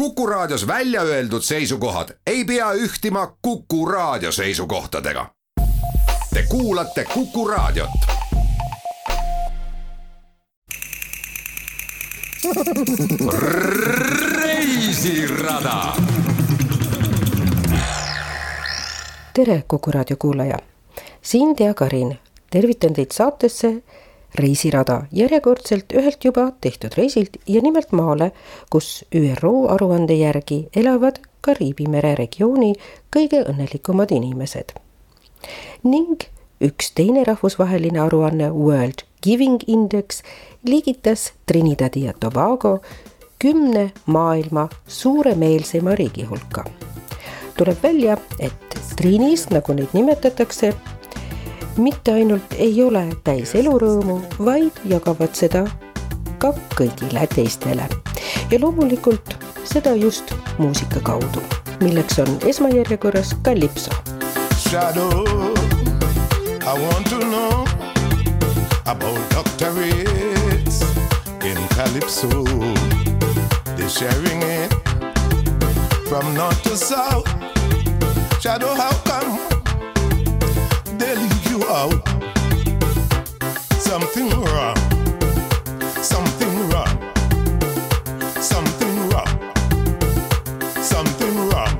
Kuku Raadios välja öeldud seisukohad ei pea ühtima Kuku Raadio seisukohtadega. Te kuulate Kuku Raadiot. reisirada. tere, Kuku Raadio kuulaja. siin Tea Karin, tervitan teid saatesse reisirada järjekordselt ühelt juba tehtud reisilt ja nimelt maale, kus ÜRO aruande järgi elavad Kariibi mere regiooni kõige õnnelikumad inimesed. ning üks teine rahvusvaheline aruanne World Giving Index liigitas Trinidadi ja Tobago kümne maailma suuremeelseima riigi hulka. tuleb välja, et Trinis, nagu neid nimetatakse, mitte ainult ei ole täis elurõõmu, vaid jagavad seda ka kõigile teistele. ja loomulikult seda just muusika kaudu, milleks on esmajärjekorras kalipso. Shadow, I want to know about doctorates in calypso. They're sharing it from north to south. Shadow, how out. Something wrong. Something wrong. Something wrong. Something wrong.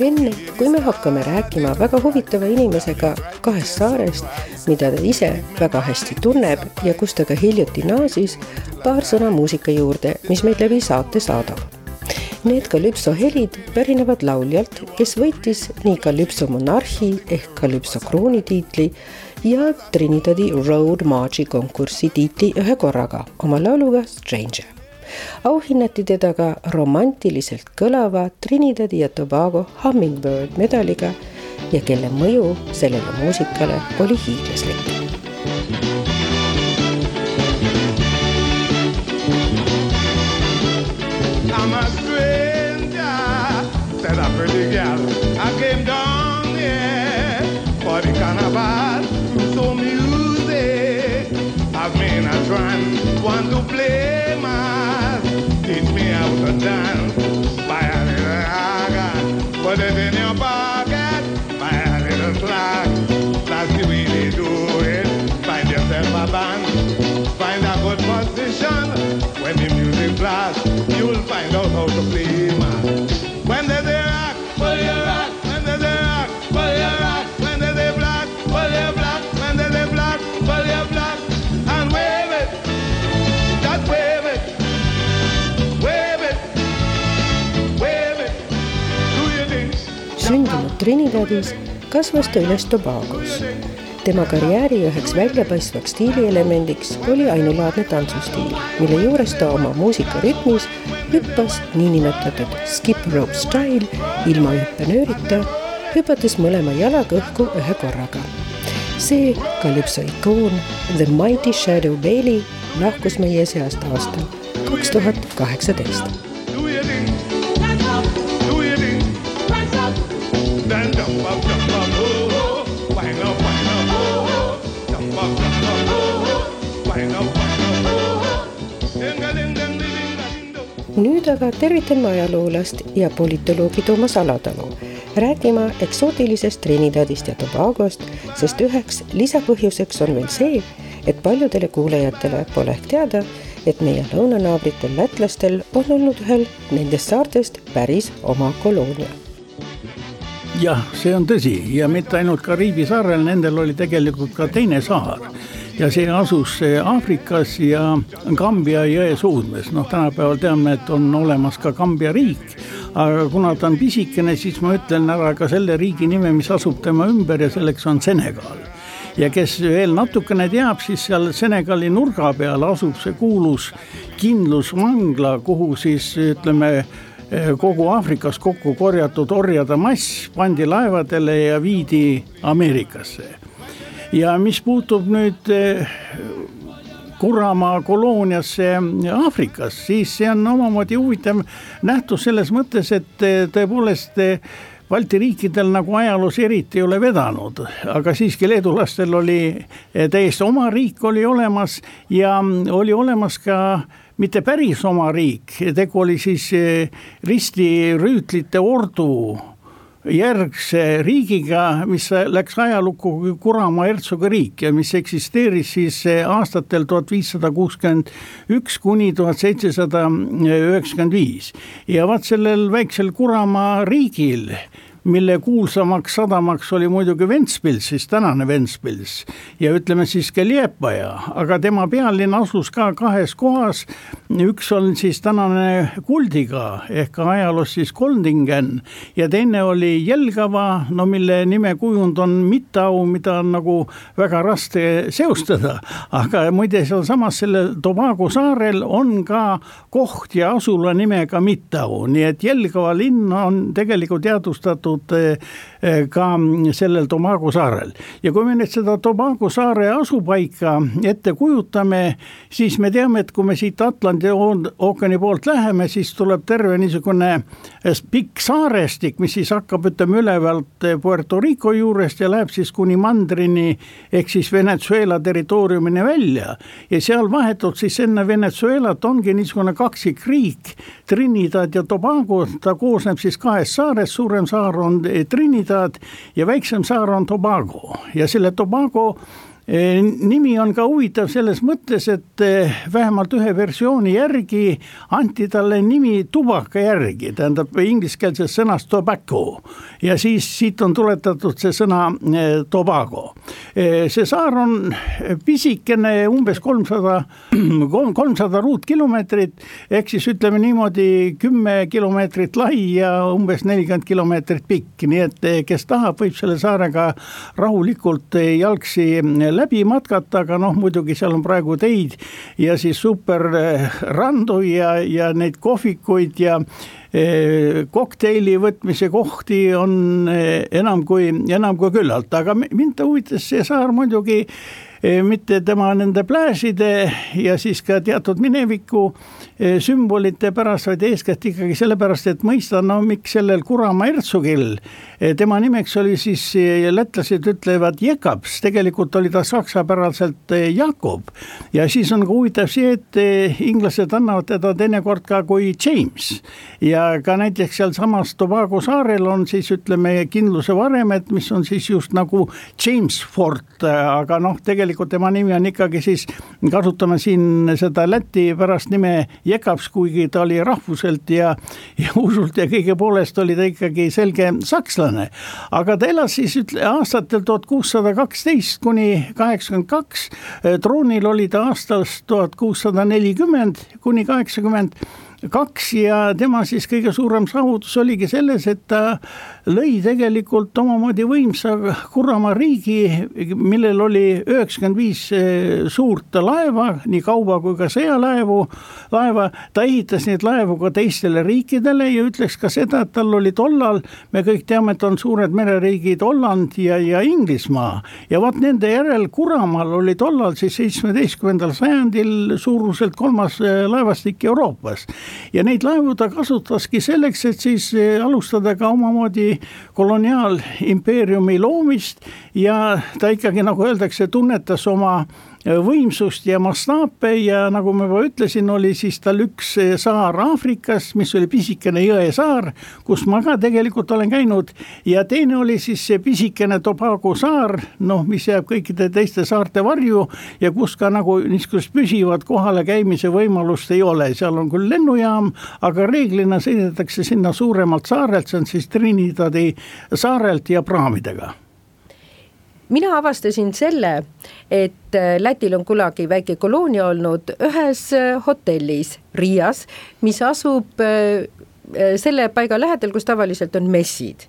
enne kui me hakkame rääkima väga huvitava inimesega kahest saarest, mida ta ise väga hästi tunneb ja kust ta ka hiljuti naasis, paar sõna muusika juurde, mis meid läbi saate saadab Need kalüpso helid pärinevad lauljalt, kes võitis nii kalüpso monarhi ehk kalüpso kroonitiitli ja Trinidadi Road Marchi konkursi tiitli ühe korraga oma lauluga Stranger. auhinnati teda ka romantiliselt kõlava Trinidadi ja Tobago Hummingbird medaliga ja kelle mõju sellele muusikale oli hiiglaslik pretty gal. I came down here for the carnival, so music. I've been a trance, want to play my, teach me how to dance. Buy a little raga, put it in your Trinidadis, kasvas ta üles Tobagos. tema karjääri üheks väljapaistvaks stiilielemendiks oli ainulaadne tantsustiil, mille juures ta oma muusikarütmis hüppas niinimetatud skip rope style ilma hüppenöörita, hüpates mõlema jalaga õhku ühe korraga. see kalüpso ikoon The Mighty Shadow Bailey lahkus meie seast aastal kaks tuhat kaheksateist nüüd aga tervitan ma ajaloolast ja politoloogi Toomas Alatalu rääkima eksootilisest Trinidadist ja Tobagost, sest üheks lisapõhjuseks on veel see, et paljudele kuulajatele pole ehk teada, et meie lõunanaabritel lätlastel on olnud ühel nendest saartest päris oma koloonia jah, see on tõsi. Ja mitte ainult Kariibi saarel, nendel oli tegelikult ka teine saar. Ja see asus Aafrikas ja Kambja jõe suudmes, noh, tänapäeval teame, et on olemas ka Kambja riik. aga kuna ta on pisikene, siis ma ütlen ära ka selle riigi nime, mis asub tema ümber ja selleks on Senegal. Ja kes veel natukene teab, siis seal Senegali nurga peal asub see kuulus kindlusvangla, kuhu siis ütleme kogu Aafrikas kokku korjatud orjade mass pandi laevadele ja viidi Ameerikasse. ja mis puutub nüüd eh, Kurramaa kolooniasse Aafrikas, siis see on omamoodi huvitav nähtus selles mõttes, et eh, tõepoolest Balti riikidel nagu ajaloos eriti ei ole vedanud, aga siiski leedulastel oli täiesti oma riik oli olemas ja oli olemas ka mitte päris oma riik, tegu oli siis ristirüütlite ordu järgse riigiga, mis läks ajalukku kui Kuramaa hertsoga riik ja mis eksisteeris siis aastatel tuhat viissada kuuskümmend üks kuni tuhat seitsesada üheksakümmend viis. ja vaat sellel väiksel Kuramaa riigil mille kuulsamaks sadamaks oli muidugi Ventspils, siis tänane Ventspils ja ütleme siis ka Liepaja, aga tema pealinn asus ka kahes kohas. üks on siis tänane Kuldiga ehk ajaloos siis Koldingen ja teine oli Jelgava, no mille nimekujund on Mittau, mida on nagu väga raske seostada. aga muide, sealsamas sellel Tobago saarel on ka koht ja asula nimega Mittau, nii et Jelgava linn on tegelikult teadvustatud asunud eh, eh, ka sellel Tobago saarel. ja kui me nüüd seda Tobago saare asupaika ette kujutame, siis me teame, et kui me siit Atlandi ookeani poolt läheme, siis tuleb terve niisugune eh, pikk saarestik, mis siis hakkab, ütleme ülevalt Puerto Rico juurest ja läheb siis kuni mandrini ehk siis Venezuela territooriumini välja ja seal vahetult siis enne Venezuelat ongi niisugune kaksikriik, Trinidad ja Tobago, ta koosneb siis kahest saarest, suurem saar on Trinidad ja väiksem saar on Tobago. Ja selle Tobago Eh, nimi on ka huvitav selles mõttes, et eh, vähemalt ühe versiooni järgi anti talle nimi tubaka järgi, tähendab ingliskeelsest sõnast tobacco ja siis siit on tuletatud see sõna eh, Tobago. see saar on pisikene, umbes kolmsada, kolmsada ruutkilomeetrit ehk siis ütleme niimoodi kümme kilomeetrit lai ja umbes nelikümmend kilomeetrit pikk, nii et kes tahab, võib selle saarega rahulikult jalgsi läbi matkata, aga noh, muidugi seal on praegu teid ja siis super eh, randu ja, ja neid kohvikuid ja eh, kokteili võtmise kohti on eh, enam kui, enam kui küllalt, aga mind huvitas see saar muidugi mitte tema nende plääžide ja siis ka teatud mineviku sümbolite pärast, vaid eeskätt ikkagi sellepärast, et mõista, no miks sellel Kuramaa hertsogil Eh, tema nimeks oli siis, eh, lätlased ütlevad Jekaps, tegelikult oli ta saksapäraselt eh, Jakob. ja siis on ka huvitav see, et inglased annavad teda teinekord ka kui James. ja ka näiteks sealsamas Tobago saarel on siis ütleme kindluse varemed, mis on siis just nagu James Fort, aga noh, tegelikult tema nimi on ikkagi siis, kasutame siin seda Läti pärast nime Jekaps, kuigi ta oli rahvuselt ja, ja usult ja kõige poolest oli ta ikkagi selge sakslane sakslane, aga ta elas siis ütle aastatel tuhat kuussada kaksteist kuni kaheksakümmend kaks. troonil oli ta aastast tuhat kuussada nelikümmend kuni kaheksakümmend kaks ja tema siis kõige suurem saavutus oligi selles, et ta lõi tegelikult omamoodi võimsa Kurramaa riigi, millel oli üheksakümmend viis eh, suurt laeva, nii kauba kui ka sõjalaevu, laeva. ta ehitas neid laevu ka teistele riikidele ja ütleks ka seda, et tal oli tollal, me kõik teame, et on suured mereriigid Holland ja, ja Inglismaa ja vot nende järel Kuramaal oli tollal siis seitsmeteistkümnendal sajandil suuruselt kolmas eh, laevastik Euroopas ja neid laevu ta kasutaski selleks, et siis eh, alustada ka omamoodi koloniaalimpeeriumi loomist ja ta ikkagi, nagu öeldakse, tunnetas oma võimsust ja mastaape ja nagu ma juba ütlesin, oli siis tal üks saar Aafrikas, mis oli pisikene jõesaar, kus ma ka tegelikult olen käinud. ja teine oli siis see pisikene Tobago saar, noh, mis jääb kõikide teiste saarte varju ja kus ka nagu niisugust püsivat kohalekäimise võimalust ei ole, seal on küll lennujaam, aga reeglina sõidetakse sinna suuremalt saarelt, see on siis Trinidadi saarelt ja praamidega mina avastasin selle, et äh, Lätil on kunagi väike koloonia olnud ühes äh, hotellis Riias, mis asub äh, selle paiga lähedal, kus tavaliselt on messid.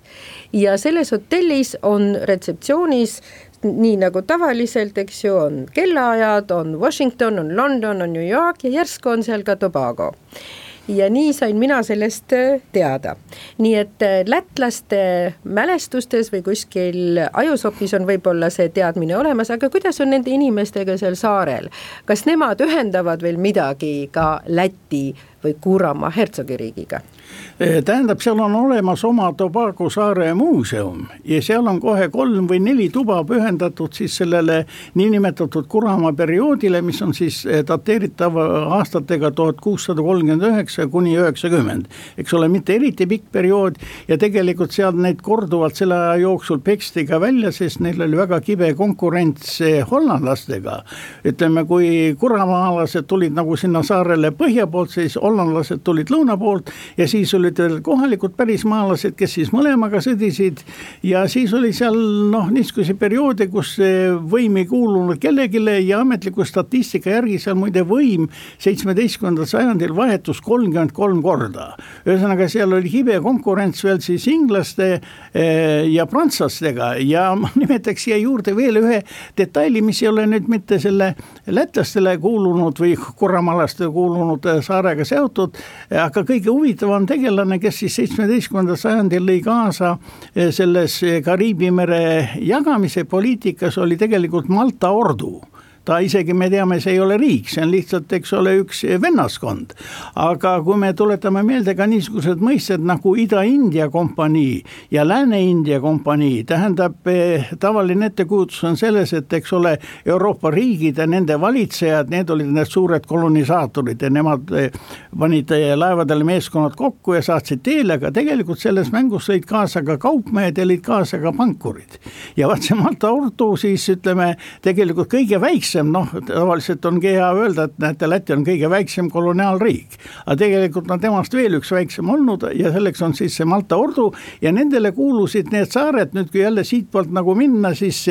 ja selles hotellis on retseptsioonis nii nagu tavaliselt, eks ju, on kellaajad, on Washington, on London, on New York ja järsku on seal ka Tobago ja nii sain mina sellest äh, teada. nii et äh, lätlaste mälestustes või kuskil ajusopis on võib-olla see teadmine olemas, aga kuidas on nende inimestega seal saarel? kas nemad ühendavad veel midagi ka Läti või Kuuramaa hertsogiriigiga Eh, tähendab, seal on olemas oma Tobago saare muuseum ja seal on kohe kolm või neli tuba pühendatud siis sellele niinimetatud Kuramaa perioodile, mis on siis eh, dateeritav aastatega tuhat kuussada kolmkümmend üheksa kuni üheksakümmend. eks ole, mitte eriti pikk periood ja tegelikult seal neid korduvalt selle aja jooksul peksti ka välja, sest neil oli väga kibe konkurents eh, hollandlastega. ütleme, kui kuramaalased tulid nagu sinna saarele põhja poolt, siis hollandlased tulid lõuna poolt ja siis oli olid veel kohalikud pärismaalased, kes siis mõlemaga sõdisid. ja siis oli seal noh, niisuguseid perioode, kus võim ei kuulunud kellelegi ja ametliku statistika järgi seal muide võim seitsmeteistkümnendal sajandil vahetus kolmkümmend kolm korda. ühesõnaga, seal oli kibe konkurents veel siis inglaste eh, ja prantslastega ja ma nimetaks siia juurde veel ühe detaili, mis ei ole nüüd mitte selle lätlastele kuulunud või korramalastele kuulunud saarega seotud, aga kõige huvitavam tegelane kes siis seitsmeteistkümnendal sajandil lõi kaasa eh, selles Kariibi mere jagamise poliitikas, oli tegelikult Malta ordu ta isegi, me teame, see ei ole riik, see on lihtsalt, eks ole, üks vennaskond. aga kui me tuletame meelde ka niisugused mõisted nagu Ida-India kompanii ja Lääne-India kompanii, tähendab eh, tavaline ettekujutus on selles, et eks ole, Euroopa riigid ja nende valitsejad, need olid need suured kolonisaatorid ja nemad eh, panid eh, laevadele meeskonnad kokku ja saatsid teele, aga tegelikult selles mängus lõid kaasa ka kaupmehed ja lõid kaasa ka pankurid. ja vaat see Malta ordu siis ütleme, tegelikult kõige väiksem väiksem, noh, tavaliselt ongi hea öelda, et näete, Läti on kõige väiksem koloniaalriik. aga tegelikult on temast veel üks väiksem olnud ja selleks on siis see Malta ordu ja nendele kuulusid need saared, nüüd kui jälle siitpoolt nagu minna, siis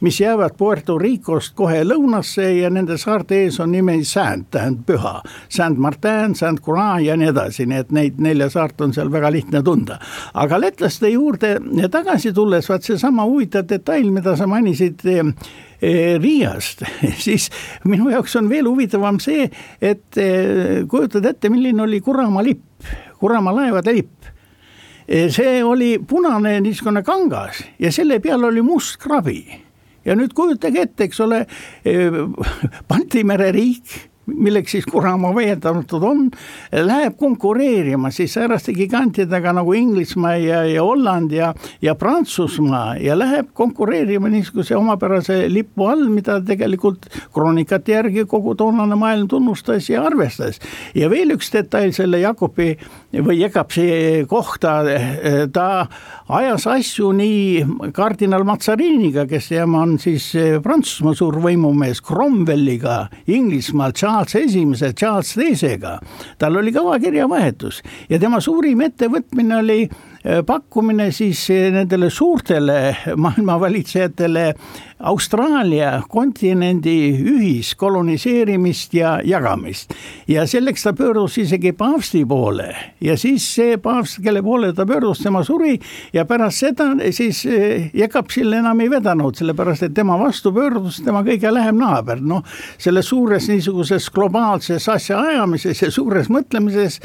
mis jäävad Puerto Ricost kohe lõunasse ja nende saarte ees on nimi Saint, tähendab püha. Saint Martin, Saint Coran ja nii edasi, nii et neid nelja saart on seal väga lihtne tunda. aga lätlaste juurde tagasi tulles, vaat seesama huvitav detail, mida sa mainisid Riiast, siis minu jaoks on veel huvitavam see, et eh, kujutad ette, milline oli Kuramaa lipp, Kuramaa laevade lipp eh, see oli punane niisugune kangas ja selle peal oli must krabi. ja nüüd kujutage ette, eks ole, Balti mere riik milleks siis Kuramaa veeldatud on, läheb konkureerima siis sääraste gigantidega nagu Inglismaa ja, ja Holland ja, ja Prantsusmaa ja läheb konkureerima niisuguse omapärase lipu all, mida tegelikult kroonikate järgi kogu toonane maailm tunnustas ja arvestas. ja veel üks detail selle Jakobi või Jekapsi kohta, ta ajas asju nii kardinal Mazariniga, kes tema on siis Prantsusmaa suur võimumees, Cromwelliga, Inglismaal, Charles Esimese, Charles Teisega. tal oli kõva kirjavahetus ja tema suurim ettevõtmine oli Äh, pakkumine siis nendele suurtele maailmavalitsejatele Austraalia kontinendi ühiskoloniseerimist ja jagamist. ja selleks ta pöördus isegi paavsti poole ja siis see paavst, kelle poole ta pöördus, tema suri ja pärast seda siis äh, Jekapsil enam ei vedanud, sellepärast et tema vastu pöördus tema kõige lähem naaber, noh. selles suures niisuguses globaalses asjaajamises ja suures mõtlemises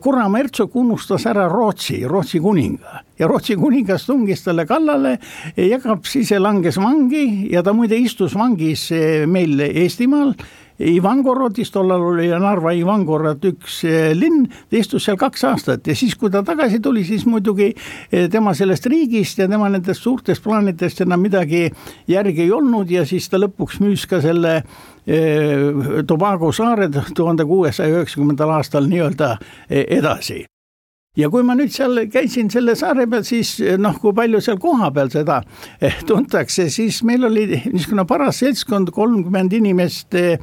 Kuramäe hertsog unustas ära Rootsi Rootsi kuninga ja Rootsi kuningas tungis talle kallale, Jakobs ise langes vangi ja ta muide istus vangis eh, meil Eestimaal. Ivangorodis, tollal oli Narva Ivangorod üks eh, linn, ta istus seal kaks aastat ja siis, kui ta tagasi tuli, siis muidugi eh, tema sellest riigist ja tema nendest suurtest plaanidest enam midagi järgi ei olnud ja siis ta lõpuks müüs ka selle Tobago saared tuhande kuuesaja üheksakümnendal aastal nii-öelda edasi ja kui ma nüüd seal käisin selle saare peal, siis noh, kui palju seal kohapeal seda eh, tuntakse, siis meil oli niisugune paras seltskond, kolmkümmend inimest eh,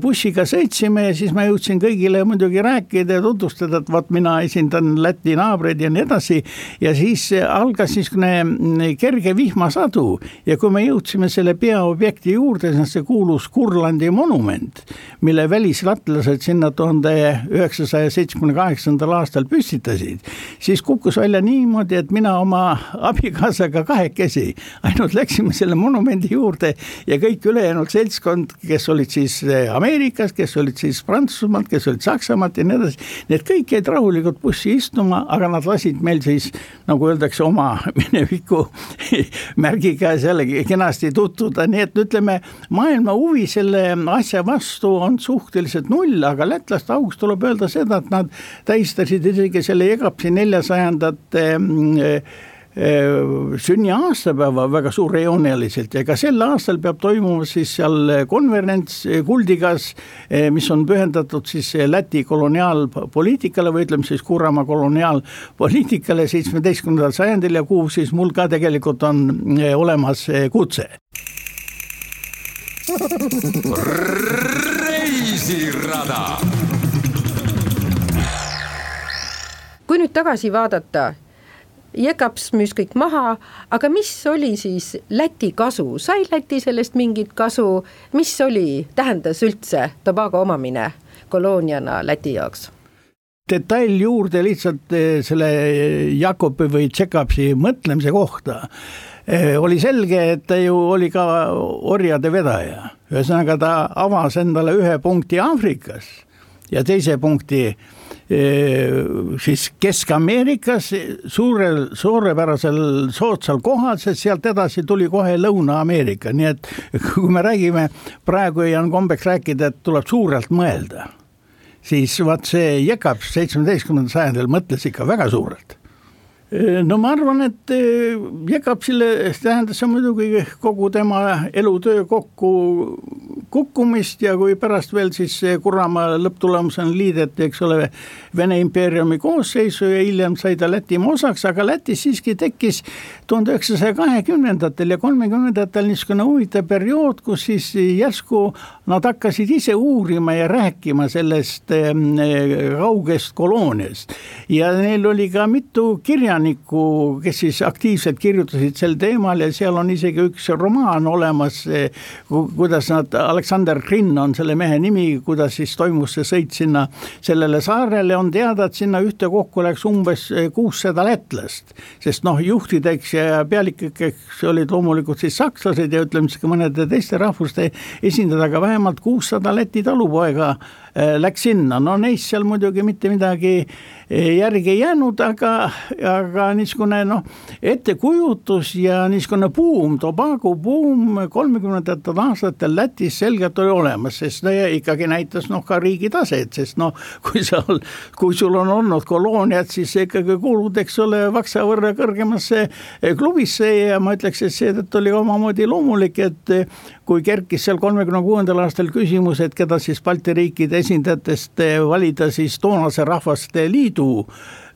bussiga sõitsime ja siis ma jõudsin kõigile muidugi rääkida ja tutvustada, et vot mina esindan Läti naabreid ja nii edasi. ja siis algas niisugune mm, kerge vihmasadu ja kui me jõudsime selle peaobjekti juurde, siis see kuulus Kurlandi monument, mille välislatlased sinna tuhande üheksasaja seitsmekümne kaheksandal aastal püstitasid olid, siis kukkus välja niimoodi, et mina oma abikaasaga kahekesi ainult läksime selle monumendi juurde ja kõik ülejäänud seltskond, kes olid siis Ameerikas, kes olid siis Prantsusmaalt, kes olid Saksamaalt ja nii edasi, need kõik jäid rahulikult bussi istuma, aga nad lasid meil siis nagu öeldakse, oma mineviku märgiga jällegi kenasti tutvuda, nii et ütleme, maailma huvi selle asja vastu on suhteliselt null, aga lätlaste auks tuleb öelda seda, et nad tähistasid isegi selle Jegapsi neljasajandat mm, sünni aastapäeva väga suurejooneliselt ja ka sel aastal peab toimuma siis seal konverents Kuldigas, mis on pühendatud siis Läti koloniaalpoliitikale või ütleme siis Kuramaa koloniaalpoliitikale seitsmeteistkümnendal sajandil ja kuhu siis mul ka tegelikult on olemas kutse. reisirada. Kui nüüd tagasi vaadata Jekaps müüs kõik maha, aga mis oli siis Läti kasu, sai Läti sellest mingit kasu, mis oli, tähendas üldse Tobago omamine kolooniana Läti jaoks? detail juurde lihtsalt eh, selle Jakobi või Tšekapsi mõtlemise kohta. Eh, oli selge, et ta ju oli ka orjade vedaja, ühesõnaga ta avas endale ühe punkti Aafrikas ja teise punkti siis Kesk-Ameerikas suurel, suurepärasel soodsal kohal, sest sealt edasi tuli kohe Lõuna-Ameerika, nii et kui me räägime, praegu on kombeks rääkida, et tuleb suurelt mõelda, siis vaat see Jekaps seitsmeteistkümnendal sajandil mõtles ikka väga suurelt no ma arvan, et Jekapsile tähendas see muidugi kogu tema elutöö kokku kukkumist ja kui pärast veel siis Kuramaa lõpptulemusena liideti, eks ole, Vene impeeriumi koosseisu ja hiljem sai ta Lätimaa osaks, aga Lätis siiski tekkis tuhande üheksasaja kahekümnendatel ja kolmekümnendatel niisugune huvitav periood, kus siis järsku nad hakkasid ise uurima ja rääkima sellest kaugest kolooniast. ja neil oli ka mitu kirjanikku, kes siis aktiivselt kirjutasid sel teemal ja seal on isegi üks romaan olemas, kuidas nad Aleksander Grinn on selle mehe nimi, kuidas siis toimus see sõit sinna sellele saarele, on teada, et sinna ühtekokku läks umbes kuussada lätlast. sest noh, juhtideks ja pealikeks olid loomulikult siis sakslased ja ütleme siis ka mõnede teiste rahvuste esindajad, aga vähemalt kuussada Läti talupoega läks sinna, no neist seal muidugi mitte midagi järgi jäänud, aga, aga niisugune noh, ettekujutus ja niisugune buum, Tobago buum kolmekümnendatel aastatel Lätis selgelt oli olemas, sest ta ikkagi näitas noh, ka riigi taset, sest noh, kui sa, kui sul on olnud kolooniad, siis sa ikkagi kuulud, eks ole, vaksa võrra kõrgemasse klubisse ja ma ütleks, et seetõttu oli omamoodi loomulik, et kui kerkis seal kolmekümne kuuendal aastal küsimus, et keda siis Balti riikide esindajatest valida siis toonase Rahvaste Liidu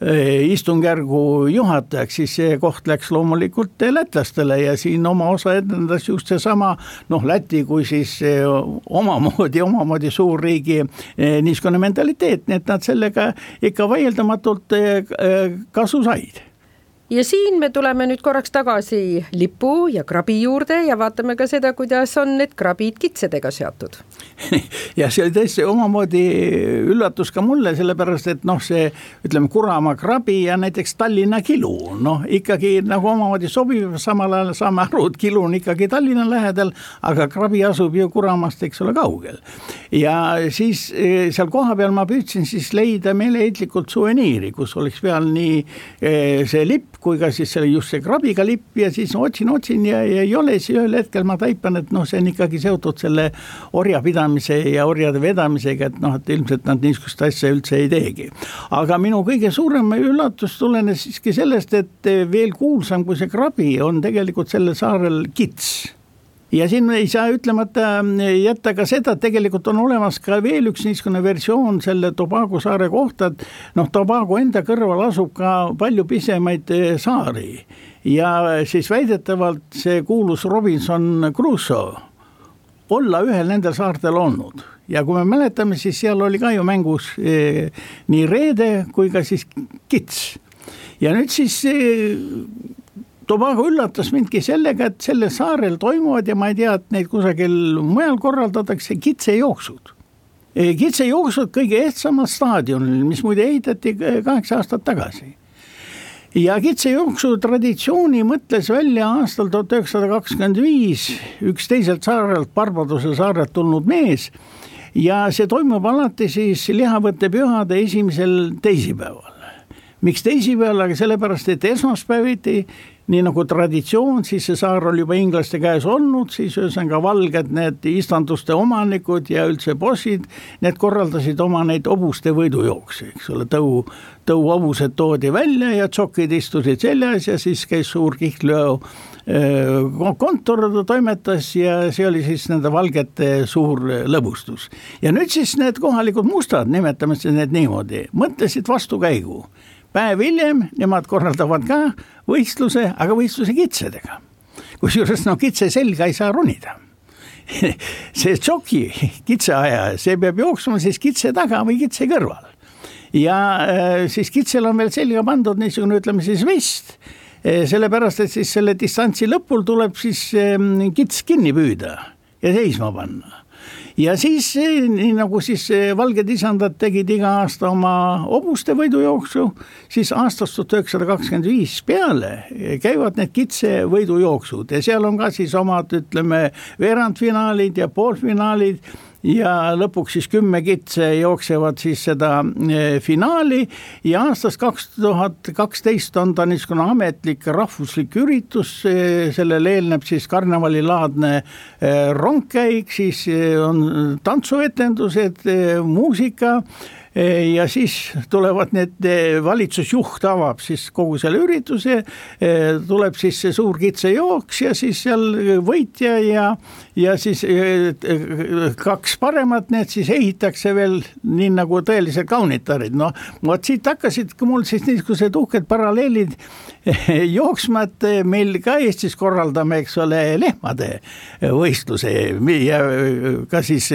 eh, istungjärgu juhatajaks, siis see koht läks loomulikult lätlastele ja siin oma osa edendas just seesama noh, Läti kui siis eh, omamoodi, omamoodi suurriigi eh, niisugune mentaliteet, nii et nad sellega ikka vaieldamatult kasu said ja siin me tuleme nüüd korraks tagasi lipu ja krabi juurde ja vaatame ka seda, kuidas on need krabid kitsedega seotud. ja see oli tõesti omamoodi üllatus ka mulle, sellepärast et noh, see ütleme, Kuramaa krabi ja näiteks Tallinna kilu, noh ikkagi nagu omamoodi sobib, samal ajal saame aru, et kilu on ikkagi Tallinna lähedal, aga krabi asub ju Kuramaast, eks ole, kaugel. ja siis eh, seal kohapeal ma püüdsin siis leida meeleheitlikult suveniiri, kus oleks peal nii eh, see lipp, kui ka siis selle just see krabiga lipp ja siis otsin, otsin ja, ja ei ole, siis ühel hetkel ma taipan, et noh, see on ikkagi seotud selle orjapidamise ja orjade vedamisega, et noh, et ilmselt nad niisugust asja üldse ei teegi. aga minu kõige suurem üllatus tulenes siiski sellest, et veel kuulsam kui see krabi on tegelikult sellel saarel kits ja siin ei saa ütlemata jätta ka seda, et tegelikult on olemas ka veel üks niisugune versioon selle Tobago saare kohta, et noh, Tobago enda kõrval asub ka palju pisemaid eh, saari ja siis väidetavalt see kuulus Robinson Crusoe olla ühel nendel saartel olnud ja kui me mäletame, siis seal oli ka ju mängus eh, nii reede kui ka siis kits. ja nüüd siis Tobago üllatas mindki sellega, et sellel saarel toimuvad ja ma ei tea, et neid kusagil mujal korraldatakse kitsejooksud. kitsejooksud kõige ehtsamal staadionil, mis muide ehitati kaheksa aastat tagasi ja kitsejooksu traditsiooni mõtles välja aastal tuhat üheksasada kakskümmend viis üks teiselt saarelt, Barbadose saarelt tulnud mees ja see toimub alati siis lihavõttepühade esimesel teisipäeval. miks teisipäeval, aga sellepärast, et esmaspäeviti nii nagu traditsioon, siis see saar oli juba inglaste käes olnud, siis ühesõnaga valged need istanduste omanikud ja üldse bossid, need korraldasid oma neid hobuste võidujookse, eks ole, tõu, tõuhobused toodi välja ja tšokid istusid seljas ja siis käis suur kihlveo kontor toimetas ja see oli siis nende valgete suur lõbustus. ja nüüd siis need kohalikud mustad, nimetame siis need niimoodi, mõtlesid vastukäigu päev hiljem nemad korraldavad ka võistluse, aga võistluse kitsedega. kusjuures no kitse selga ei saa ronida see tšoki kitseaja, see peab jooksma siis kitse taga või kitse kõrval. ja äh, siis kitsel on veel selga pandud niisugune, ütleme siis vest, äh, sellepärast et siis selle distantsi lõpul tuleb siis ähm, kits kinni püüda ja seisma panna ja siis nii nagu siis valged isandad tegid iga aasta oma hobuste võidujooksu, siis aastast tuhat üheksasada kakskümmend viis peale käivad need kitse võidujooksud. Ja seal on ka siis omad, ütleme, veerandfinaalid ja poolfinaalid ja lõpuks siis kümme kitse jooksevad siis seda eh, finaali. Ja aastast kaks tuhat kaksteist on ta niisugune ametlik rahvuslik üritus, eh, sellele eelneb siis karnevalilaadne eh, rongkäik, siis on tantsuetendused, muusika. Ja siis tulevad need, valitsusjuht avab siis kogu selle ürituse, tuleb siis see suur kitsejooks ja siis seal võitja ja, ja siis kaks paremat, need siis ehitakse veel nii nagu tõelised kaunitarid, noh, vot siit hakkasid mul siis niisugused uhked paralleelid jooksma, et meil ka Eestis korraldame, eks ole, lehmade võistluse. Ja ka siis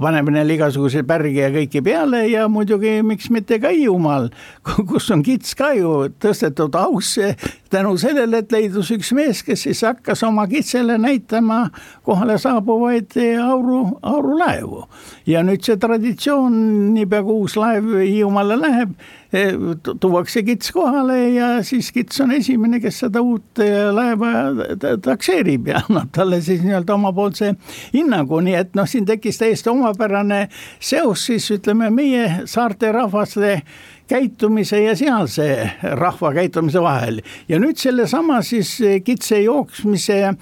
paneme neile igasuguseid pärgi ja kõike peale ja muidugi miks mitte ka Hiiumaal, kus on kits ka ju tõstetud ausse tänu sellele, et leidus üks mees, kes siis hakkas oma kitsele näitama kohale saabuvaid auru, aurulaevu. ja nüüd see traditsioon, niipea kui uus laev Hiiumaale läheb, tuuakse kits kohale ja siis kits on esimene, kes seda uut eh, laeva takseerib ja annab talle siis nii-öelda omapoolse hinnangu, nii et noh, siin tekkis täiesti omapärane seos siis ütleme meie saarte rahvaste käitumise ja sealse rahva käitumise vahel. ja nüüd sellesama siis kitse jooksmise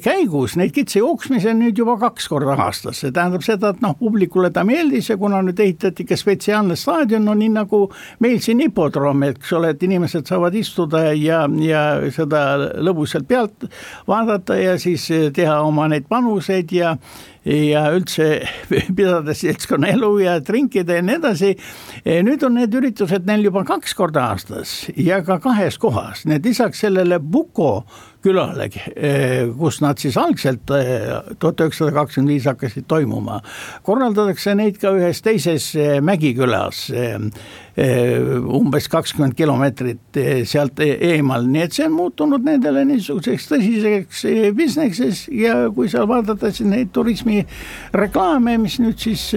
käigus, neid kitse jooksmisi on nüüd juba kaks korda aastas, see tähendab seda, et noh, publikule ta meeldis ja kuna nüüd ehitati ka spetsiaalne staadion, no nii nagu meil siin hipodroom, eks ole, et inimesed saavad istuda ja, ja seda lõbusalt pealt vaadata ja siis teha oma neid panuseid ja ja üldse pidades seltskonnaelu ja trinkida ja nii edasi. nüüd on need üritused neil juba kaks korda aastas ja ka kahes kohas, nii et lisaks sellele Buko külale, eh, kus nad siis algselt eh, tuhat üheksasada kakskümmend viis hakkasid toimuma. korraldatakse neid ka ühes teises eh, mägikülas, umbes kakskümmend kilomeetrit sealt e-, eemal, nii et see on muutunud nendele niisuguseks tõsiseks business'is ja kui seal vaadata siis neid turismireklaame, mis nüüd siis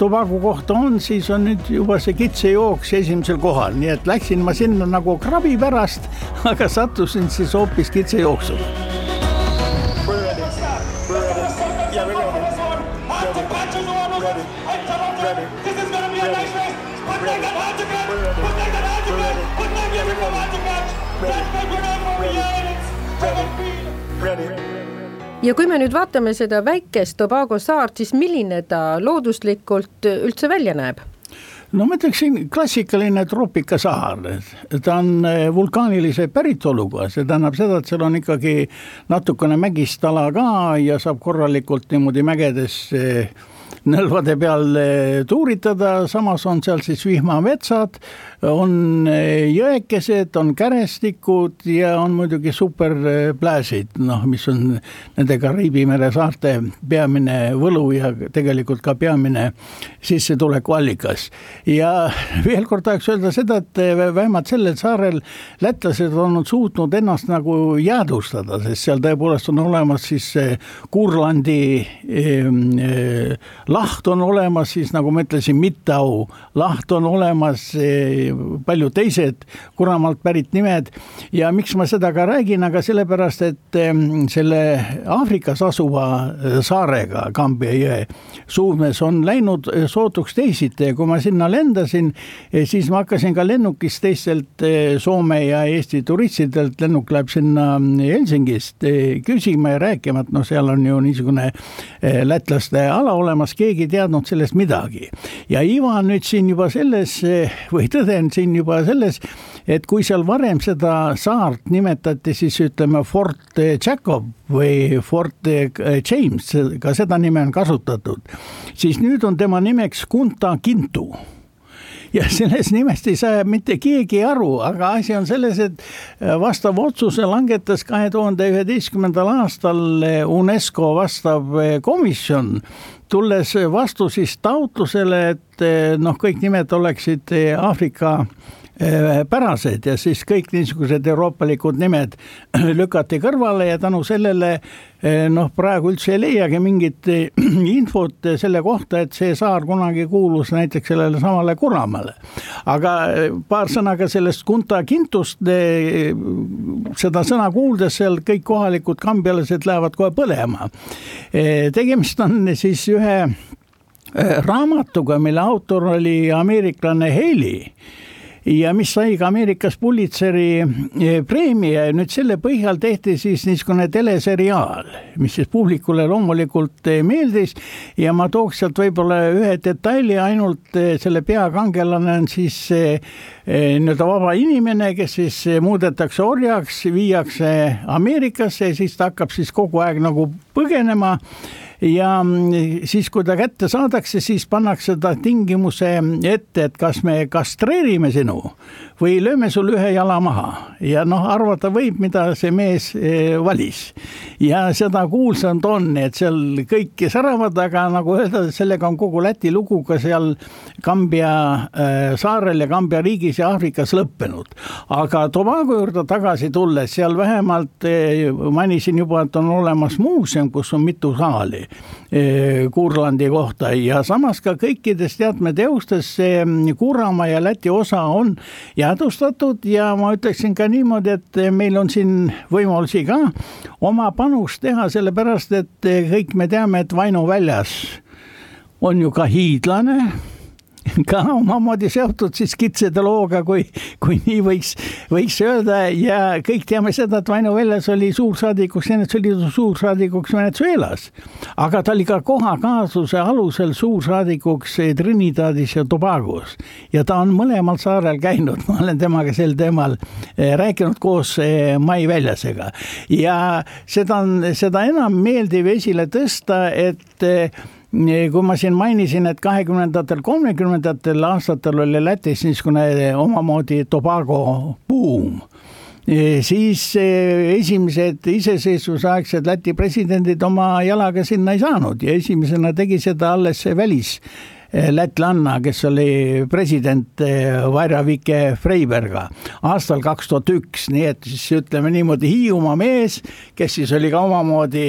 Tobago kohta on, siis on nüüd juba see kitsejooks esimesel kohal, nii et läksin ma sinna nagu krabi pärast, aga sattusin siis hoopis kitsejooksule. Ja kui me nüüd vaatame seda väikest Tobago saart, siis milline ta looduslikult üldse välja näeb? no ma ütleksin klassikaline troopikasaar, ta on eh, vulkaanilise päritoluga, see tähendab seda, et seal on ikkagi natukene mägist ala ka ja saab korralikult niimoodi mägedes nõlvade peal eh, tuuritada, samas on seal siis vihmametsad, on jõekesed, on kärestikud ja on muidugi superpläsid, noh, mis on nende Kariibi mere saarte peamine võlu ja tegelikult ka peamine sissetulekuallikas. ja veel kord tahaks öelda seda, et vähemalt sellel saarel lätlased on suutnud ennast nagu jäädvustada, sest seal tõepoolest on olemas siis Kurlandi eh, laht on olemas, siis nagu ma ütlesin, Mittau laht on olemas eh,, paljud teised Kuramaalt pärit nimed. Ja miks ma seda ka räägin, aga sellepärast, et eh, selle Aafrikas asuva eh, saarega Kambja jõe suumes on läinud eh, sootuks teisiti. Ja kui ma sinna lendasin, eh, siis ma hakkasin ka lennukist teistelt eh, Soome ja Eesti turistidelt, lennuk läheb sinna mm, Helsingist küsima ja rääkima, et noh, seal on ju niisugune lätlaste ala olemas, keegi ei teadnud sellest midagi. ja iva on nüüd siin juba selles või tõde on siin juba selles, et kui seal varem seda saart nimetati siis ütleme Fort Jacob või Fort James, ka seda nime on kasutatud, siis nüüd on tema nimeks Kunta Kintu. Ja sellest nimest ei saa mitte keegi aru, aga asi on selles, et vastav otsuse langetas kahe tuhande üheteistkümnendal aastal UNESCO vastav komisjon, tulles vastu siis taotlusele, et noh, kõik nimed oleksid Aafrika Äh, pärased ja siis kõik niisugused euroopalikud nimed lükati kõrvale ja tänu sellele äh, noh, praegu üldse ei leiagi mingit infot selle kohta, et see saar kunagi kuulus näiteks sellele samale Kuramaale. aga paar sõna ka sellest Kunta Kintust, seda sõna kuuldes seal kõik kohalikud kambjalased lähevad kohe põlema. tegemist on siis ühe raamatuga, mille autor oli ameeriklane Haley ja mis sai ka Ameerikas Pulitzeri eh, preemia ja nüüd selle põhjal tehti siis niisugune teleseriaal, mis siis publikule loomulikult eh, meeldis. Ja ma tooks sealt võib-olla ühe detaili ainult, eh, selle peakangelane on siis nii-öelda vaba inimene, kes siis muudetakse orjaks, viiakse Ameerikasse ja siis ta hakkab siis kogu aeg nagu põgenema ja mm, siis, kui ta kätte saadakse, siis pannakse ta tingimuse ette, et kas me kastreerime sinu või lööme sul ühe jala maha ja noh, arvata võib, mida see mees eh, valis. ja seda kuulsam ta on, et seal kõik säravad, aga nagu öelda, sellega on kogu Läti lugu ka seal Kambja äh, saarel ja Kambja riigis ja Aafrikas lõppenud. aga Tobago juurde tagasi tulles, seal vähemalt äh, mainisin juba, et on olemas muuseum, kus on mitu saali Kurlandi kohta. Ja samas ka kõikides teatmeteostes see Kuramaa ja Läti osa on ja teadvustatud ja ma ütleksin ka niimoodi, et meil on siin võimalusi ka oma panust teha, sellepärast et kõik me teame, et Vainu väljas on ju ka hiidlane ka omamoodi seotud siis kitsede looga, kui, kui nii võiks, võiks öelda. Ja kõik teame seda, et Vaino Vellas oli suursaadikuks Liidu suursaadikuks Venezuelas. aga ta oli ka kohakaasuse alusel suursaadikuks Trinidadis ja Tobagos. Ja ta on mõlemal saarel käinud, ma olen temaga sel teemal eh, rääkinud koos eh, Mai Väljasega ja seda on, seda enam meeldiv esile tõsta, et eh, kui ma siin mainisin, et kahekümnendatel, kolmekümnendatel aastatel oli Lätis niisugune omamoodi Tobago buum siis esimesed iseseisvusaegsed Läti presidendid oma jalaga sinna ei saanud ja esimesena tegi seda alles välis Eh, lätlanna, kes oli president eh, Vaira-Vike Freiberga aastal kaks tuhat üks, nii et siis ütleme niimoodi Hiiumaa mees, kes siis oli ka omamoodi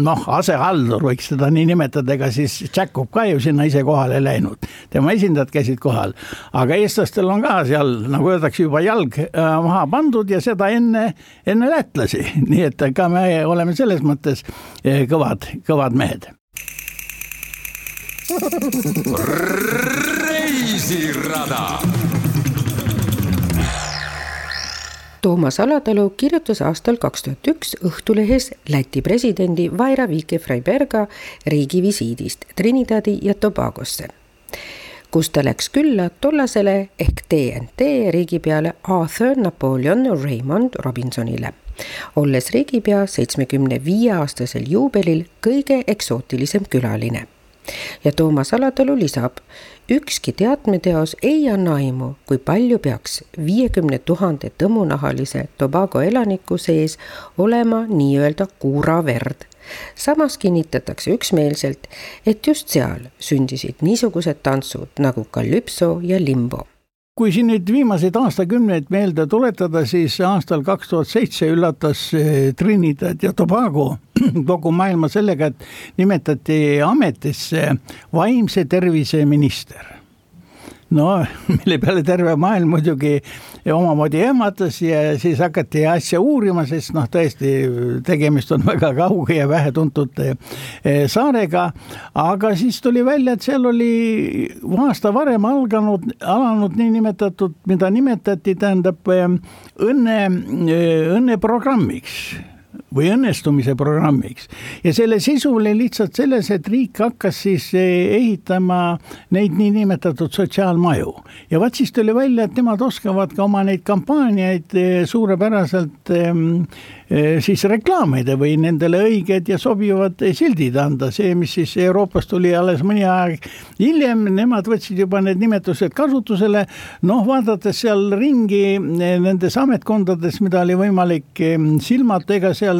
noh, asehaldur, võiks seda nii nimetada, ega siis Jakob ka ju sinna ise kohale läinud, tema esindajad käisid kohal, aga eestlastel on ka seal nagu öeldakse juba jalg äh, maha pandud ja seda enne, enne lätlasi, nii et ka me oleme selles mõttes äh, kõvad, kõvad mehed reisirada. Toomas Alatalu kirjutas aastal kaks tuhat üks Õhtulehes Läti presidendi Vaira Vike-Freiberga riigivisiidist Trinidadi ja Tobagosse, kus ta läks külla tollasele ehk TNT riigipeale Arthur Napoleon Raymond Robinsonile olles riigipea seitsmekümne viie aastasel juubelil kõige eksootilisem külaline ja Toomas Alatalu lisab, ükski teatmeteos ei anna aimu, kui palju peaks viiekümne tuhande tõmunahalise Tobago elaniku sees olema nii-öelda kuuraverd. samas kinnitatakse üksmeelselt, et just seal sündisid niisugused tantsud nagu kalüpso ja limbo kui siin nüüd viimaseid aastakümneid meelde tuletada, siis aastal kaks tuhat seitse üllatas eh, Trinidad ja Tobago kogu maailma sellega, et nimetati ametisse vaimse tervise minister no mille peale terve maailm muidugi omamoodi ehmatas ja siis hakati asja uurima, sest noh, tõesti tegemist on väga kauge ja vähetuntud eh, saarega. aga siis tuli välja, et seal oli aasta varem alganud, alanud niinimetatud, mida nimetati, tähendab eh, õnne, eh, õnneprogrammiks või õnnestumise programmiks. ja selle sisu oli lihtsalt selles, et riik hakkas siis eh, ehitama neid niinimetatud sotsiaalmaju. ja vaat siis tuli välja, et nemad oskavad ka oma neid kampaaniaid eh, suurepäraselt ehm, Eh, siis reklaamida või nendele õiged ja sobivad sildid anda, see, mis siis Euroopast tuli alles mõni aeg hiljem, nemad võtsid juba need nimetused kasutusele. noh, vaadates seal ringi nendes ametkondades, mida oli võimalik eh, silmata, ega seal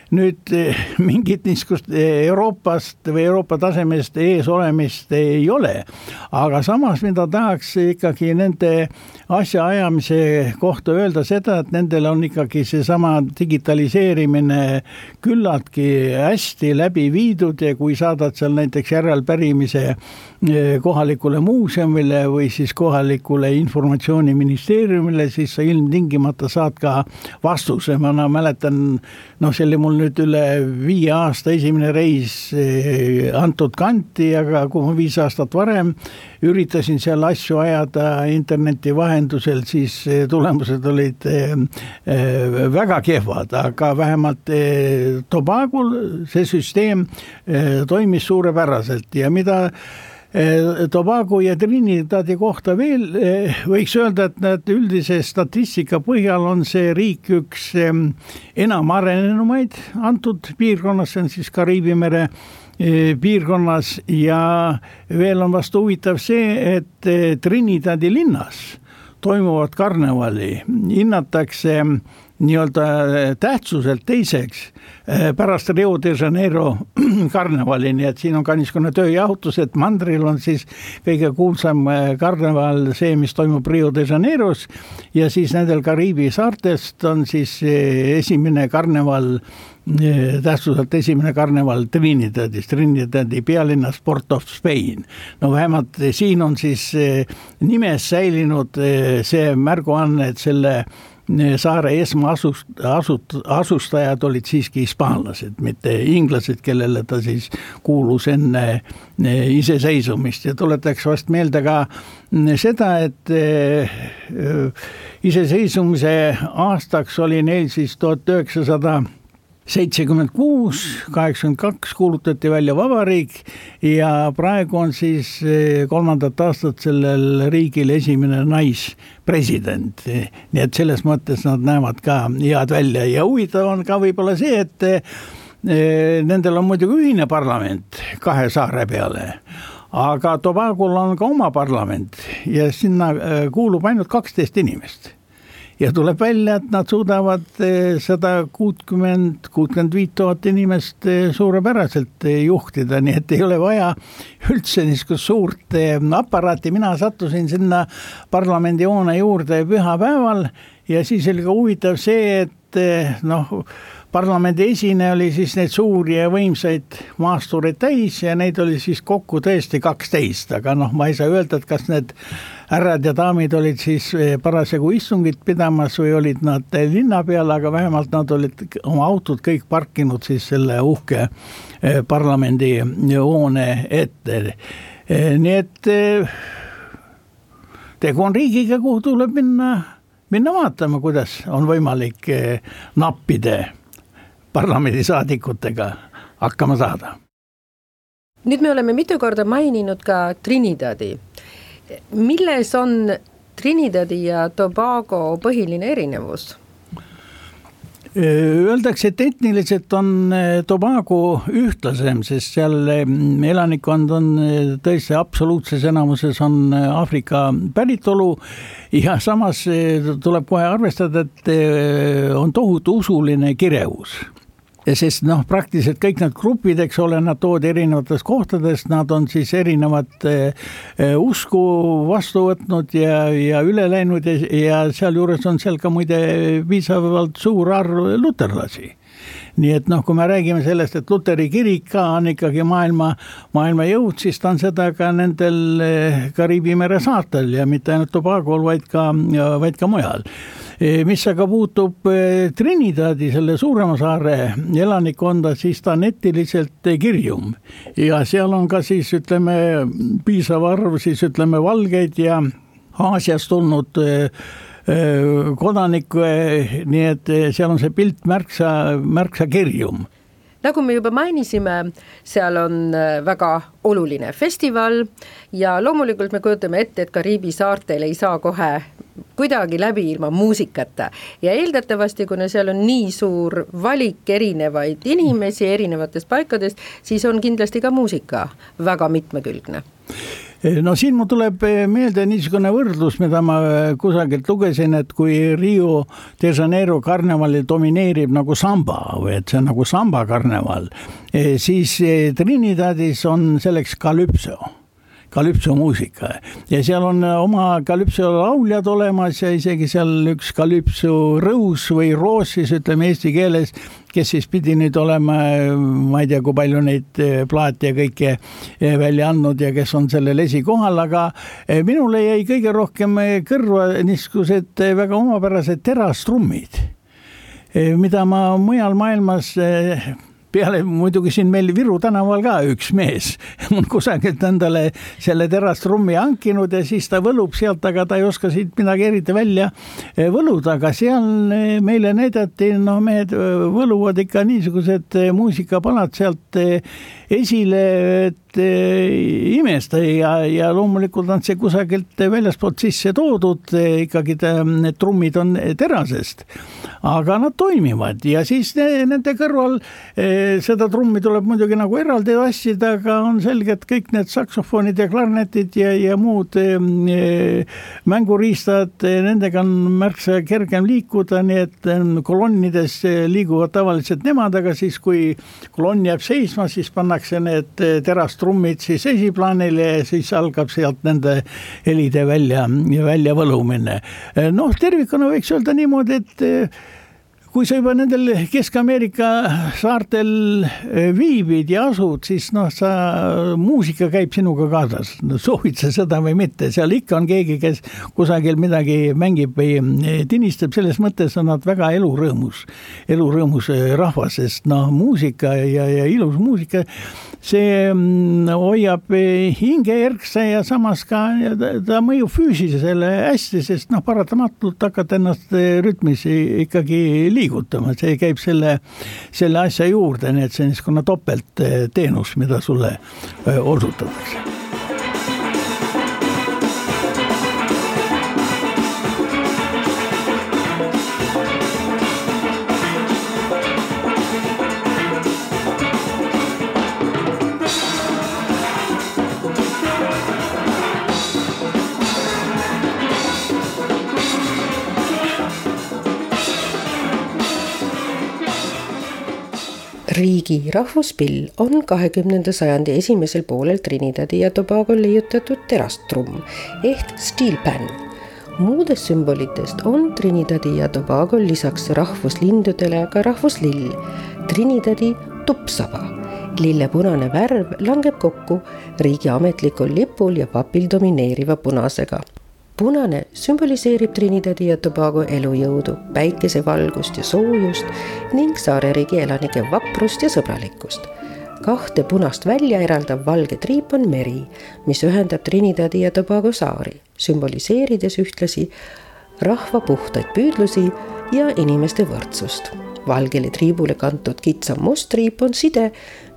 nüüd eh, mingit niisugust eh, Euroopast või Euroopa tasemest ees olemist ei ole. aga samas, mida tahaks ikkagi nende asjaajamise kohta öelda seda, et nendel on ikkagi seesama digitaliseerimine küllaltki hästi läbi viidud ja kui saadad seal näiteks järelpärimise eh, kohalikule muuseumile või siis kohalikule informatsiooniministeeriumile, siis sa ilmtingimata saad ka vastuse, ma mäletan, noh, see oli mul nüüd üle viie aasta esimene reis eh, antud kanti, aga kui ma viis aastat varem üritasin seal asju ajada interneti vahendusel, siis eh, tulemused olid eh, väga kehvad, aga vähemalt Tobagol see süsteem toimis suurepäraselt. Ja mida Tobago ja Trinidadi kohta veel eh, võiks öelda, et nad üldise statistika põhjal on see riik üks enam arenenumaid antud piirkonnas, see on siis Kariibi mere eh, piirkonnas. Ja veel on vast huvitav see, et Trinidadi linnas toimuvat karnevali hinnatakse nii-öelda tähtsuselt teiseks eh, pärast Rio de Janeiro karnevali, nii et siin on ka niisugune tööjahutus, et mandril on siis kõige kuulsam eh, karneval see, mis toimub Rio de Janeiros ja siis nendel Kariibi saartest on siis esimene karneval tähtsuselt esimene karneval Trinidadis, Trinidadi pealinnas Port of Spain. no vähemalt siin on siis nimes säilinud see märguanne, et selle saare esmaasust, asut-, asustajad olid siiski hispaanlased, mitte inglased, kellele ta siis kuulus enne iseseisvumist. Ja tuletaks vast meelde ka seda, et eh, iseseisvumise aastaks oli neil siis tuhat üheksasada seitsekümmend kuus, kaheksakümmend kaks kuulutati välja vabariik ja praegu on siis eh, kolmandat aastat sellel riigil esimene naispresident. nii et selles mõttes nad näevad ka head välja ja huvitav on ka võib-olla see, et eh, nendel on muidugi ühine parlament kahe saare peale aga Tobagol on ka oma parlament ja sinna eh, kuulub ainult kaksteist inimest ja tuleb välja, et nad suudavad eh, sada kuutkümmend, kuutkümmend viit tuhat inimest eh, suurepäraselt eh, juhtida, nii et ei ole vaja üldse niisugust suurt aparaati, mina sattusin sinna parlamendihoone juurde pühapäeval ja siis oli ka huvitav see, et noh, parlamendi esine oli siis neid suuri ja võimsaid maastureid täis ja neid oli siis kokku tõesti kaksteist, aga noh, ma ei saa öelda, et kas need härrad ja daamid olid siis eh, parasjagu istungit pidamas või olid nad linna peal, aga vähemalt nad olid oma autod kõik parkinud siis selle uhke eh, parlamendi hoone ette. Eh, nii et tegu on riigiga, kuhu tuleb minna, minna vaatama, kuidas on võimalik nappida parlamendisaadikutega hakkama saada. nüüd me oleme mitu korda maininud ka Trinidadi. Milles on Trinidadi ja Tobago põhiline erinevus? Öeldakse, et etniliselt on Tobago ühtlasem, sest seal elanikkond on tõesti absoluutses enamuses on Aafrika päritolu. ja samas tuleb kohe arvestada, et on tohutu usuline kirevus sest noh, praktiliselt kõik need grupid, eks ole, nad toodi erinevatest kohtadest, nad on siis erinevat eh, usku vastu võtnud ja, ja üle läinud ja, ja sealjuures on seal ka muide piisavalt suur arv luterlasi. Nii et noh, kui me räägime sellest, et luteri kirik ka on ikkagi maailma, maailma jõud, siis ta on seda ka nendel eh, Kariibi mere saartel ja mitte ainult Tobagol, vaid ka, vaid ka mujal mis aga puutub Trinidadi, selle suurema saare elanikkonda, siis ta on etiliselt kirjum. Ja seal on ka siis ütleme piisav arv siis ütleme valgeid ja Aasiast tulnud kodanikke, nii et seal on see pilt märksa, märksa kirjum nagu me juba mainisime, seal on äh, väga oluline festival ja loomulikult me kujutame ette, et Kariibi saartel ei saa kohe kuidagi läbi ilma muusikata. Ja eeldatavasti, kuna seal on nii suur valik erinevaid inimesi erinevatest paikadest, siis on kindlasti ka muusika väga mitmekülgne no siin mul tuleb eh, meelde niisugune võrdlus, mida ma eh, kusagilt lugesin, et kui Rio de Janeiro karnevalil domineerib nagu samba või et see on nagu samba karneval, eh, siis Trinidadis on selleks kalüpso kalüpsomuusika ja seal on oma kalüpso lauljad olemas ja isegi seal üks kalüpso rõus või roos siis ütleme eesti keeles kes siis pidi nüüd olema, ma ei tea, kui palju neid eh, plaate ja kõike välja andnud ja kes on sellel esikohal, aga minule jäi kõige rohkem kõrva niisugused väga omapärased terastrummid, mida ma mujal maailmas peale muidugi siin meil Viru tänaval ka üks mees. On kusagilt endale selle terastrummi hankinud ja siis ta võlub sealt, aga ta ei oska siit midagi eriti välja eh, võluda, aga seal eh, meile näidati, noh, mehed eh, võluvad ikka niisugused muusikapalad sealt esile, et imesta. Ja, ja loomulikult on see kusagilt väljaspoolt sisse toodud, ikkagi need trummid on terasest, aga nad toimivad ja siis nende kõrval seda trummi tuleb muidugi nagu eraldi tassida, aga on selge, et kõik need saksofonid ja klarnetid ja, ja muud e, mänguriistad, nendega on märksa kergem liikuda, nii et kolonnides liiguvad tavaliselt nemad, aga siis, kui kolonn jääb seisma, siis pannakse need terastrummid siis esiplaanile ja siis algab sealt nende helide välja, välja võlumine. noh, tervikuna võiks öelda niimoodi, et kui sa juba nendel Kesk-Ameerika saartel eh, viibid ja asud, siis noh, sa, muusika käib sinuga kaasas. No,, soovid sa seda või mitte, seal ikka on keegi, kes kusagil midagi mängib või eh, tinistab, selles mõttes on nad väga elurõõmus, elurõõmus eh, rahvas, sest noh, muusika ja, ja ilus muusika, see mm, hoiab hinge erksa ja samas ka ta, ta mõjub füüsilisele hästi, sest noh, paratamatult hakkad ennast rütmis ikkagi liikuma liigutama, see käib selle, selle asja juurde, nii et see on niisugune topeltteenus, mida sulle osutatakse riigi rahvuspill on kahekümnenda sajandi esimesel poolel Trinidadi ja Tobagol leiutatud terastrumm ehk steel pan. muudest sümbolitest on Trinidadi ja Tobagol lisaks rahvuslindudele ka rahvuslill, Trinidadi tuppsaba. lille punane värv langeb kokku riigi ametlikul lipul ja papil domineeriva punasega punane sümboliseerib Trinidadi ja Tobago elujõudu, päikesevalgust ja soojust ning saareriigi elanike vaprust ja sõbralikkust. kahte punast välja eraldav valge triip on meri, mis ühendab Trinidadi ja Tobago saari, sümboliseerides ühtlasi rahva puhtaid püüdlusi ja inimeste võrdsust. valgele triibule kantud kitsam must triip on side,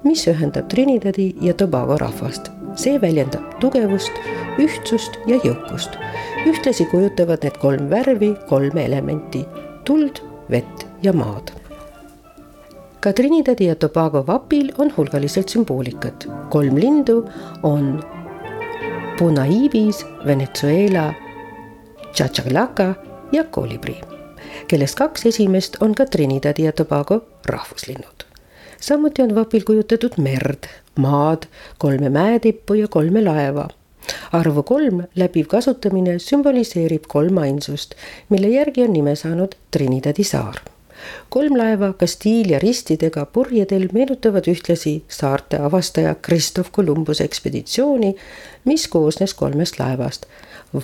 mis ühendab Trinidadi ja Tobago rahvast. see väljendab tugevust, ühtsust ja jõukust ühtlasi kujutavad need kolm värvi kolme elementi, tuld, vett ja maad. ka Trinidadi ja Tobago vapil on hulgaliselt sümboolikat. kolm lindu on Punaibis, Venezuela, Chachalaca ja kolibri, kellest kaks esimest on ka Trinidadi ja Tobago rahvuslinnud. Samuti on vapil kujutatud merd, maad, kolme mäetippu ja kolme laeva arvu kolm läbiv kasutamine sümboliseerib kolmainsust, mille järgi on nime saanud Trinidadi saar. kolm laeva kastiil ja ristidega purjedel meenutavad ühtlasi saarte avastaja Christoph Columbuse ekspeditsiooni, mis koosnes kolmest laevast.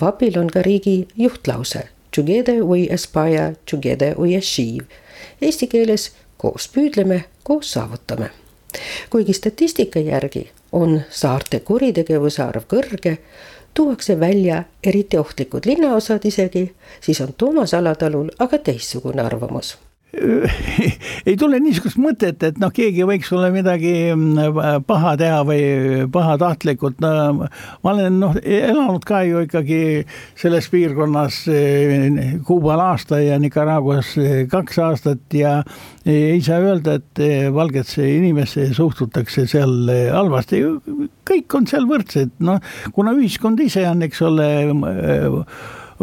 vapil on ka riigi juhtlause Together we aspire, together we achieve. Eesti keeles koos püüdleme, koos saavutame. kuigi statistika järgi on saarte kuritegevuse arv kõrge, tuuakse välja eriti ohtlikud linnaosad isegi, siis on Toomas Alatalul aga teistsugune arvamus ei tule niisugust mõtet, et noh, keegi võiks sulle midagi mm, paha teha või pahatahtlikult, no ma olen noh, elanud ka ju ikkagi selles piirkonnas eh, Kuubal aasta ja Nicaraguas eh, kaks aastat ja ei saa öelda, et eh, valgesse inimesse suhtutakse seal halvasti, kõik on seal võrdsed, noh, kuna ühiskond ise on, eks ole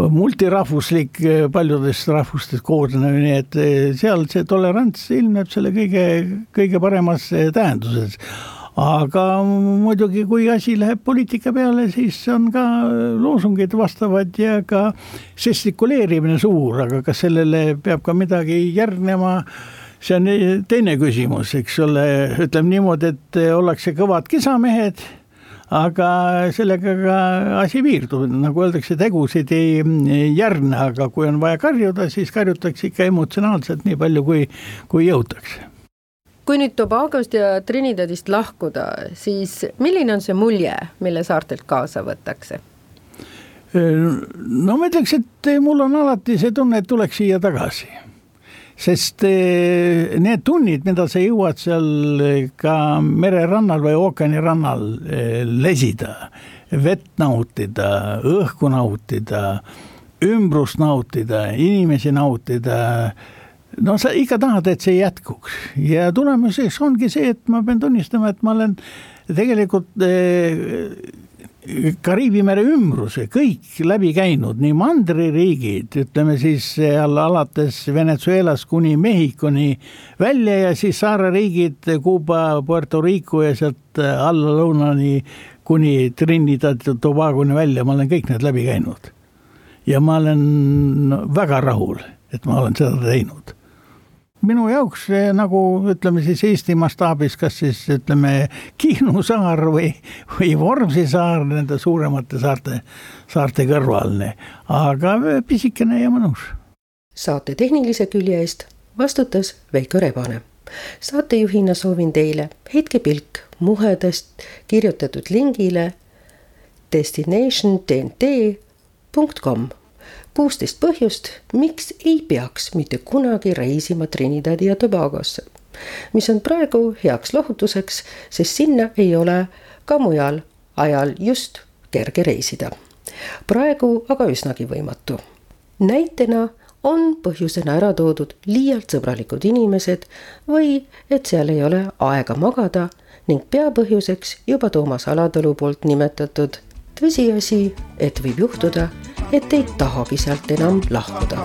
multirahvuslik, eh, paljudest rahvustest koosnev, nii et eh, seal see tolerants ilmneb selle kõige, kõige paremas eh, tähenduses. Aga muidugi, kui asi läheb poliitika peale, siis on ka loosungid vastavad ja ka žestikuleerimine suur, aga kas sellele peab ka midagi järgnema, see on teine küsimus, eks ole, ütleme niimoodi, et ollakse kõvad kisamehed aga sellega ka asi piirdub, nagu öeldakse, tegusid ei järgne, aga kui on vaja karjuda, siis karjutakse ikka emotsionaalselt nii palju, kui, kui jõutakse. Kui nüüd Tobagost ja Trinidadist lahkuda, siis milline on see mulje, mille saartelt kaasa võtakse? no ma ütleks, et mul on alati see tunne, et tuleks siia tagasi sest eh, need tunnid, mida sa jõuad seal ka mererannal või ookeanirannal eh, lesida, vett nautida, õhku nautida, ümbrust nautida, inimesi nautida no sa ikka tahad, et see jätkuks. Ja tulemuseks ongi see, et ma pean tunnistama, et ma olen tegelikult eh, Kariibi mere ümbruse kõik läbi käinud, nii mandririigid, ütleme siis seal alates Venezuelast kuni Mehhikoni välja ja siis saareriigid Kuuba, Puerto Rico ja sealt alla lõunani kuni Trinidad ja Tobagoni välja, ma olen kõik need läbi käinud. ja ma olen väga rahul, et ma olen seda teinud minu jaoks nagu ütleme siis Eesti mastaabis, kas siis ütleme Kihnu saar või, või Vormsi saar nende suuremate saarte, saarte kõrval, aga pisikene ja mõnus. saate tehnilise külje eest vastutas Veiko Rebane. saatejuhina soovin teile heitke pilk muhedast kirjutatud lingile destinationtnt.com kuusteist põhjust, miks ei peaks mitte kunagi reisima Trinidadi ja Tobagosse, mis on praegu heaks lohutuseks, sest sinna ei ole ka mujal ajal just kerge reisida. praegu aga üsnagi võimatu. näitena on põhjusena ära toodud liialt sõbralikud inimesed või et seal ei ole aega magada ning peapõhjuseks juba Toomas Alatalu poolt nimetatud tõsiasi, et võib juhtuda, et ei tahagi sealt enam lahkuda.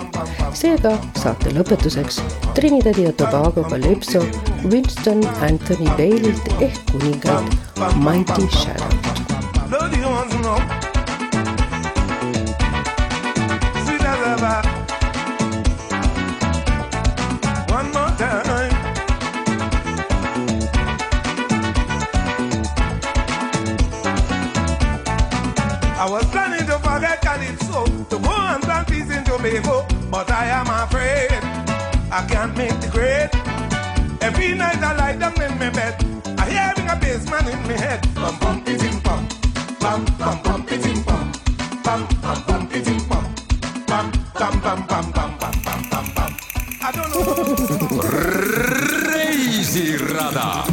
seega saate lõpetuseks Trinidadi ja Tobago Calypso Winston Anthony Bale'ilt ehk kuningalt Mighty Shadow't. I was planning to forget Calypso to go and plant peace in Jamaica, but I am afraid I can't make the grade. Every night I lie down in my bed, I hearing a bassman in my head. Bum bum it pum, bum bum bum it pum, bum bum bum it pum, bum bum bum bum bum bum bum bum bum. I don't know. reisirada